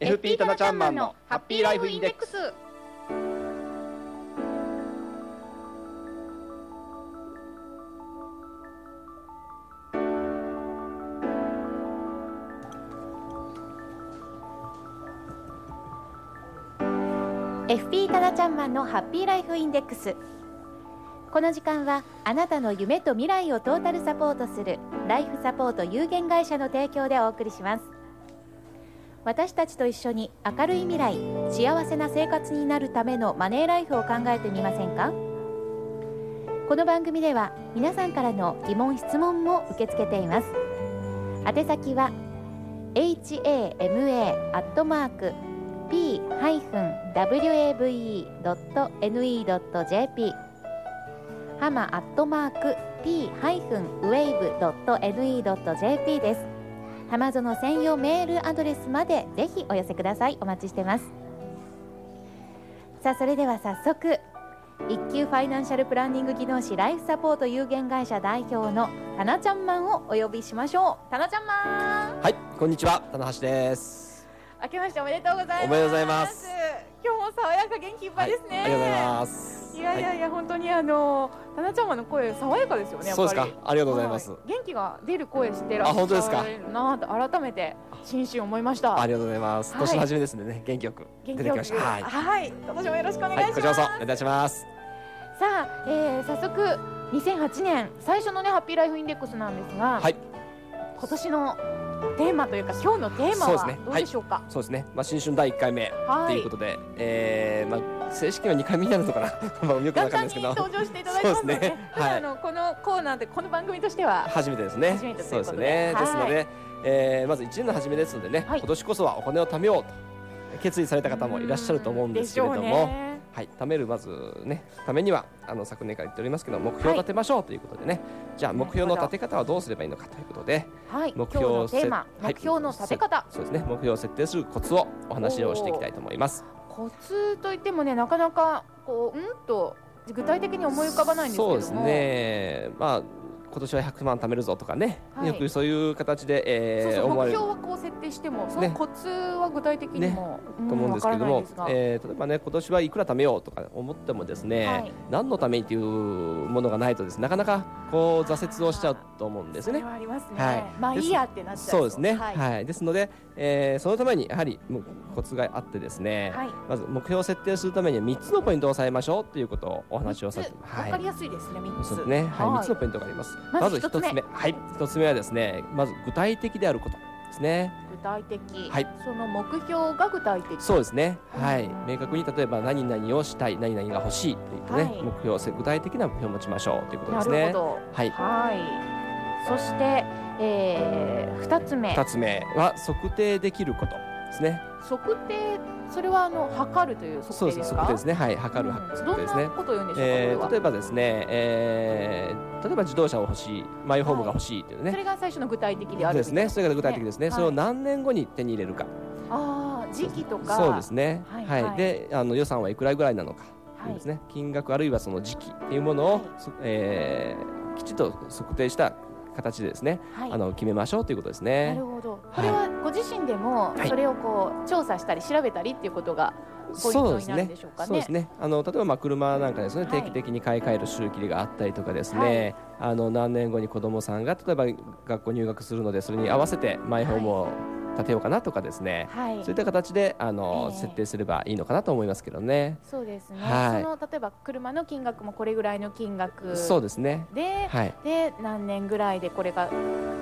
FP タナちゃんマンのハッピーライフインデックス。ー FP タナちゃんマンのハッピーライフインデックス。この時間はあなたの夢と未来をトータルサポートするライフサポート有限会社の提供でお送りします私たちと一緒に明るい未来幸せな生活になるためのマネーライフを考えてみませんか？この番組では皆さんからの疑問質問も受け付けています。宛先は hama.p-wave.ne.jp ハマアットマーク p-wave.ne.jp です。ハマゾの専用メールアドレスまでぜひお寄せください。お待ちしてます。さあそれでは早速一級ファイナンシャルプランニング技能士ライフサポート有限会社代表のタナちゃんマンをお呼びしましょう。タナちゃんマン。はいこんにちは。棚橋です。明けましておめでとうございます。おめでとうございます。今日も爽やか元気いっぱいですね、はい、ありがとうございますいやいやいや、本当にあのタナちゃんの声爽やかですよね。そうですか。ありがとうございます。元気が出る声してらっしゃるなと改めて心身思いました。ありがとうございます。年の初めですね、元気よく元気よくはい、はい、今年もよろしくお願いします。こちらこそお願いします。さあ、えー、早速2008年最初のねハッピーライフインデックスなんですが、はい、今年のテーマというか今日のテーマはどうでしょうか？そうですね。まあ新春第一回目とい。うことで、はい、えー、まあ正式は2回目になるのかな？まあよくわかんないですけど。登場していただきますねね、はい、あのこのコーナーでこの番組としては初めてですね。そうですね、はい、ですので、えー、まず1年の初めですのでね、はい、今年こそはお金を貯めようと決意された方もいらっしゃると思うんですけれども、はい、貯めるまずねためにはあの昨年から言っておりますけど目標を立てましょうということでね、じゃあ目標の立て方はどうすればいいのかということで、はい、目標のテーマ、目標の立て方、そうですね。目標を設定するコツをお話をしていきたいと思います。コツといってもねなかなかこううん？と具体的に思い浮かばないんですけどそうですね。まあ今年は100万貯めるぞとかね、はい、よくそういう形で、えー、そう目標はこう設定してもそのコツは具体的にも、ね、と思うんですけども、えー、例えばね今年はいくら貯めようとか思ってもですね、はい、何のためにというものがないとです、ね、なかなかこう挫折をしちゃうと思うんですね。ありますね。はい、まあいいやってなっちゃそう。です。ね。はい、はい、ですので、えー、そのためにやはりコツがあってですね、はい、まず目標を設定するためには3つのポイントを押さえましょうということをお話をさせて、はい、わかりやすいですね3つ。そうですね。はい、3つのポイントがあります。まず1つ目、はい、1つ目はですね、まず具体的であることですね。具体的、はい、その目標が具体的。そうですね、はい、明確に例えば何々をしたい何々が欲しいといったね、はい、目標具体的な目標を持ちましょうということですね。なるほど。はい、はい、そして、えー、2つ目。2つ目は測定できることですね。測定それはあの測るという測定ですか？測定ですね。はい、測る、うん、測定ですね。ことを言うんでしょうえー、例えばですね、えー、例えば自動車を欲しい、マイホームが欲しいというね、はい、それが最初の具体的であるですね。それが具体的ですね。はい、それを何年後に手に入れるか。ああ、時期とか。そうですね。はい、はい、で、あの予算はいくらぐらいなのか。ですね。金額あるいはその時期っていうものを、はい、えー、きちっと測定した形でですね、はい、あの決めましょうということですね。なるほど。これはご自身でもそれをこう調査したり調べたりっていうことがポイントになるんでしょうかね。そうですね。あの例えばまあ車なんかですね、定期的に買い替える周期があったりとかですね、はい、あの何年後に子供さんが例えば学校入学するのでそれに合わせてマイホームを立てようかなとかですね、はい、そういった形であの、えー、設定すればいいのかなと思いますけどね。そうですね。はい、その例えば車の金額もこれぐらいの金額そうですね。で、はい、で何年ぐらいでこれが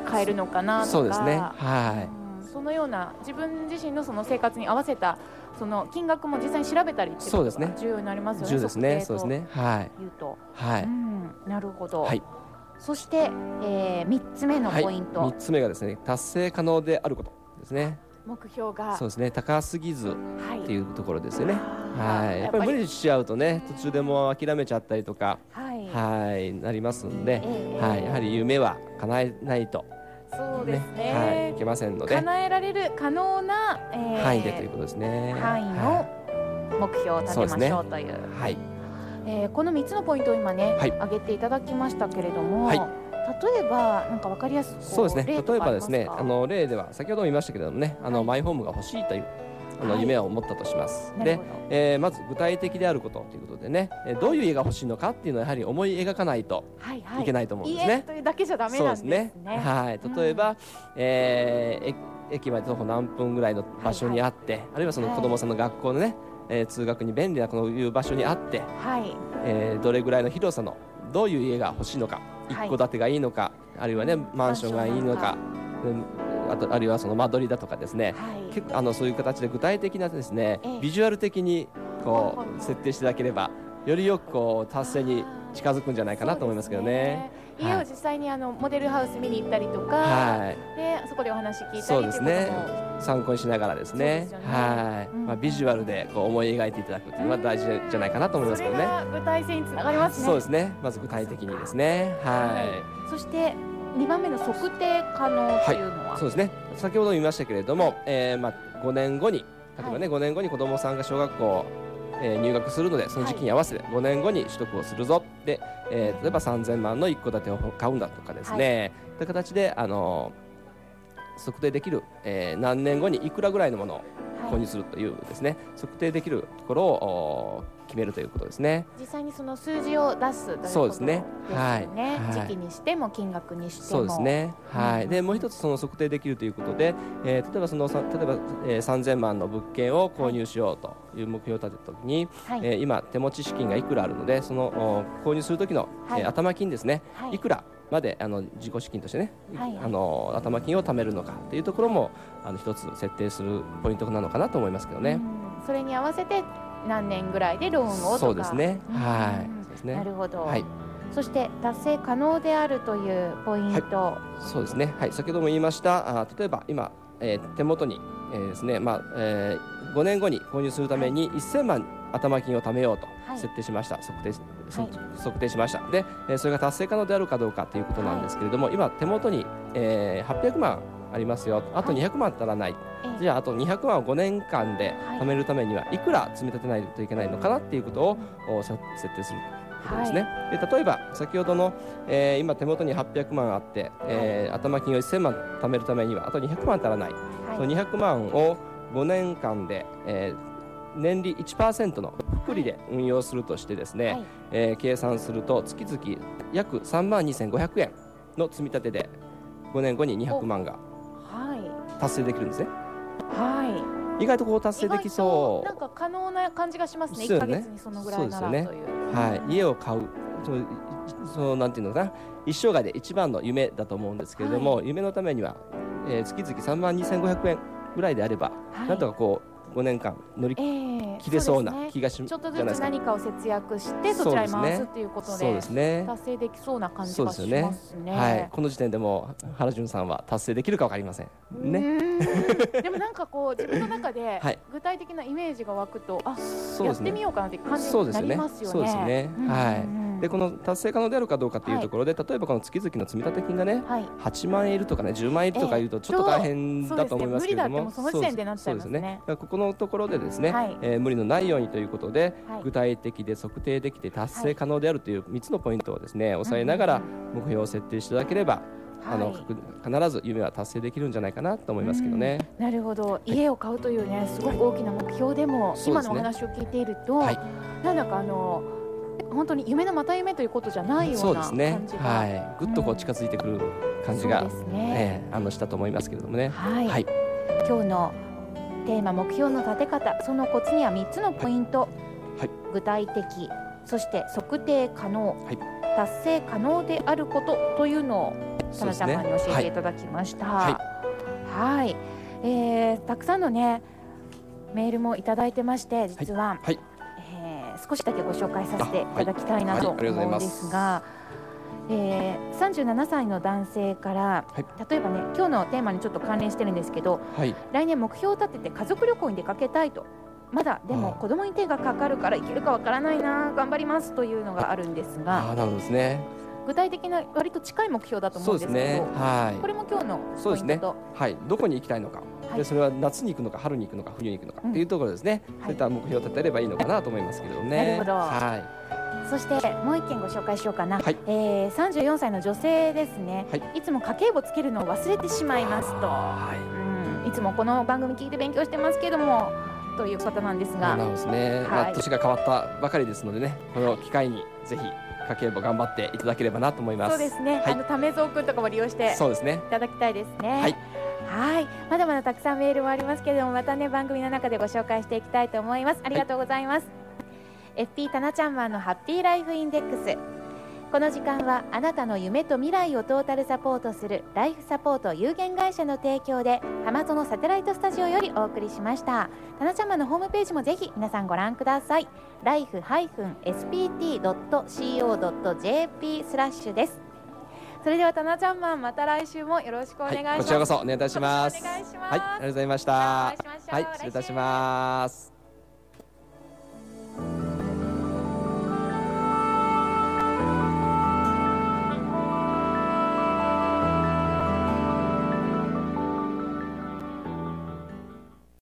買えるのかなとか。そうですね。はい。うん、そのような自分自身のその生活に合わせたその金額も実際に調べたりっていうことが重要になりますよね。重要ですね。そうですね。はい。言うと。はい。うん、なるほど。はい。そして、えー、3つ目のポイント、はい、3つ目がですね達成可能であることですね。目標が。そうですね。高すぎずっていうところですよね。はい、はい、やっぱり。無理しちゃうとね途中でも諦めちゃったりとか、はい、はい。なりますんで、えー、はい、やはり夢は叶えないと。そうですね、ね、はい、いけませんので。叶えられる可能な、えー、範囲でということですね。範囲の目標を立てましょうという、ね、はい、えー、この3つのポイントを今ね、はい、挙げていただきましたけれども、はい例えばなんかわかりやすくそうですね。例えばですねあの例では先ほども言いましたけれどもねあの、はい、マイホームが欲しいというあの夢を持ったとします。で、えー、まず具体的であることということでね、えー、どういう家が欲しいのかっていうのはやはり思い描かないといけないと思うんですね。はいはい、というだけじゃダメなんですね。すね。はい、例えば、うん、えー、駅まで徒歩何分ぐらいの場所にあって、はい。はい、あるいはその子どもさんの学校のね、えー、通学に便利なこういう場所にあって、はい。えー、どれぐらいの広さのどういう家が欲しいのか、一戸建てがいいのか、あるいはねマンションがいいのか。あとあるいはその間取りだとかですね、はい、結構あのそういう形で具体的なですね、ええ、ビジュアル的にこう設定していただければよりよくこう達成に近づくんじゃないかなと思いますけどね。家を実際にあのモデルハウス見に行ったりとか、はい、でそこでお話聞いたりそうですね参考にしながらですね、ね、はい、うん、まあ、ビジュアルでこう思い描いていただくっていうのは大事じゃないかなと思いますけどね。具体性につながりますね。そうですね。まず具体的にですね。はい、そして2番目の測定可能というのは、はい、そうですね。先ほど言いましたけれども、えーまあ、5年後に例えばね、はい、5年後に子どもさんが小学校えー、入学するのでその時期に合わせて5年後に取得をするぞ。で、えー、例えば3000万の一戸建てを買うんだとかですね、はい、という形で、あのー、測定できる、えー、何年後にいくらぐらいのものを購入するというですね、はい、測定できるところを決めるということですね。実際にその数字を出すということですね。そうですね、はい、時期にしても金額にしても。そうですね。はい、でもう一つその測定できるということで、えー、例えばその例えば、えー、3000万の物件を購入しようという目標を立てたときに、はい、えー、今手持ち資金がいくらあるのでその購入する時の、はい、えー、頭金ですね、はい、いくらまであの自己資金としてね、はいはい、あの頭金を貯めるのかというところもあの一つ設定するポイントなのかなと思いますけどね。それに合わせて何年ぐらいでローンをそうですね。はい。そうですね。なるほど。はい。そして達成可能であるというポイント。はい、そうですね。はい。先ほども言いましたあ例えば今、えー、手元に、えー、ですねまあ、えー、5年後に購入するために1000万頭金を貯めようと設定しました、はい、測定測定しました。で、えー、それが達成可能であるかどうかということなんですけれども、はい、今手元に、えー、800万ありますよ。あと200万足らない、じゃああと200万を5年間で貯めるためにはいくら積み立てないといけないのかなっていうことを設定する。ことですね、はい、で例えば先ほどの、えー、今手元に800万あって、えー、頭金を1000万貯めるためにはあと200万足らない、はい、その200万を5年間で、えー年利1%の福利で運用するとしてですね、はい、えー、計算すると月々約3万2500円の積み立てで5年後に200万が達成できるんですね。はい。意外とこう達成できそう。なんか可能な感じがしますね。一、ヶ月にそのぐらいならという。そうですよね。はい。家を買う。そのなんていうのかな一生涯で一番の夢だと思うんですけれども、はい、夢のためには、えー、月々3万2500円ぐらいであれば、はい、なんとかこう5年間乗り切れそうな気がし、えーね、ちょっとずつ何かを節約してそちらに回すっていうことでそうですね。達成できそうな感じがしますね、ね、はい、この時点でも原潤さんは達成できるか分かりません。ね。でもなんかこう 自分の中で具体的なイメージが湧くと、はい、あ、ね、やってみようかなって感じになりますよね。そうですね。はい。でこの達成可能であるかどうかというところで、はい、例えばこの月々の積立金がね、はい、8万円いるとかね10万円いるとかいうとちょっと大変だと思いますけれども、その時点でなっちゃいますね。ここのところでですね、はい、えー、無理のないようにということで、具体的で測定できて達成可能であるという3つのポイントをですね押さえながら目標を設定していただければあの、必ず夢は達成できるんじゃないかなと思いますけどね。なるほど、家を買うというね、すごく大きな目標でも、今のお話を聞いていると、なんだかあの。本当に夢のまた夢ということじゃないような感じが、ね、はい、ぐっとこう近づいてくる感じが、うん。ね。えー、あのしたと思いますけれどもね。はい、はい、今日のテーマ目標の立て方そのコツには3つのポイント、はい、具体的そして測定可能、はい、達成可能であることというのをさなちゃんに教えてい。ただきました。はい、はい、えー、たくさんのねメールもいただいてまして実は、はい。少しだけご紹介させてい。ただきたいなと思うんですが。えー、37歳の男性から、はい、例えばね今日のテーマにちょっと関連してるんですけど、はい、来年目標を立てて家族旅行に出かけたいと。まだでも子供に手がかかるから行けるかわからないな頑張りますというのがあるんですがあなるほどですね。具体的な割と近い目標だと思うんですけど、ね。はい、これも今日のそうですね。はい。どこに行きたいのか。でそれは夏に行くのか春に行くのか冬に行くのかっていうところですね、そういった目標を立てればいいのかなと思いますけれどね。なるほど、はいそしてもう一件ご紹介しようかな、はい、えー、34歳の女性ですね、はい、いつも家計簿つけるのを忘れてしまいますと、はい、うん、いつもこの番組聞いて勉強してますけども。ということなんですが。なるほどですね、はい。まあ、年が変わったばかりですのでね。この機会にぜひ家計簿頑張っていただければなと思います。そうですね、はい。あのためぞうくんとかも利用してそうですね。いただきたいですね。はい。はい。まだまだたくさんメールもありますけれども、またね、番組の中でご紹介していきたいと思います。ありがとうございます。FP タナちゃんマンのハッピーライフインデックス。この時間はあなたの夢と未来をトータルサポートするライフサポート有限会社の提供で浜園サテライトスタジオよりお送りしました。タナちゃんマンのホームページもぜひ皆さんご覧ください。life-spt.co.jp スラッシュです。それではタナちゃんマンまた来週もよろしくお願いします、はい、こちらこそお願いいたします。はいありがとうございました。はい失礼いたします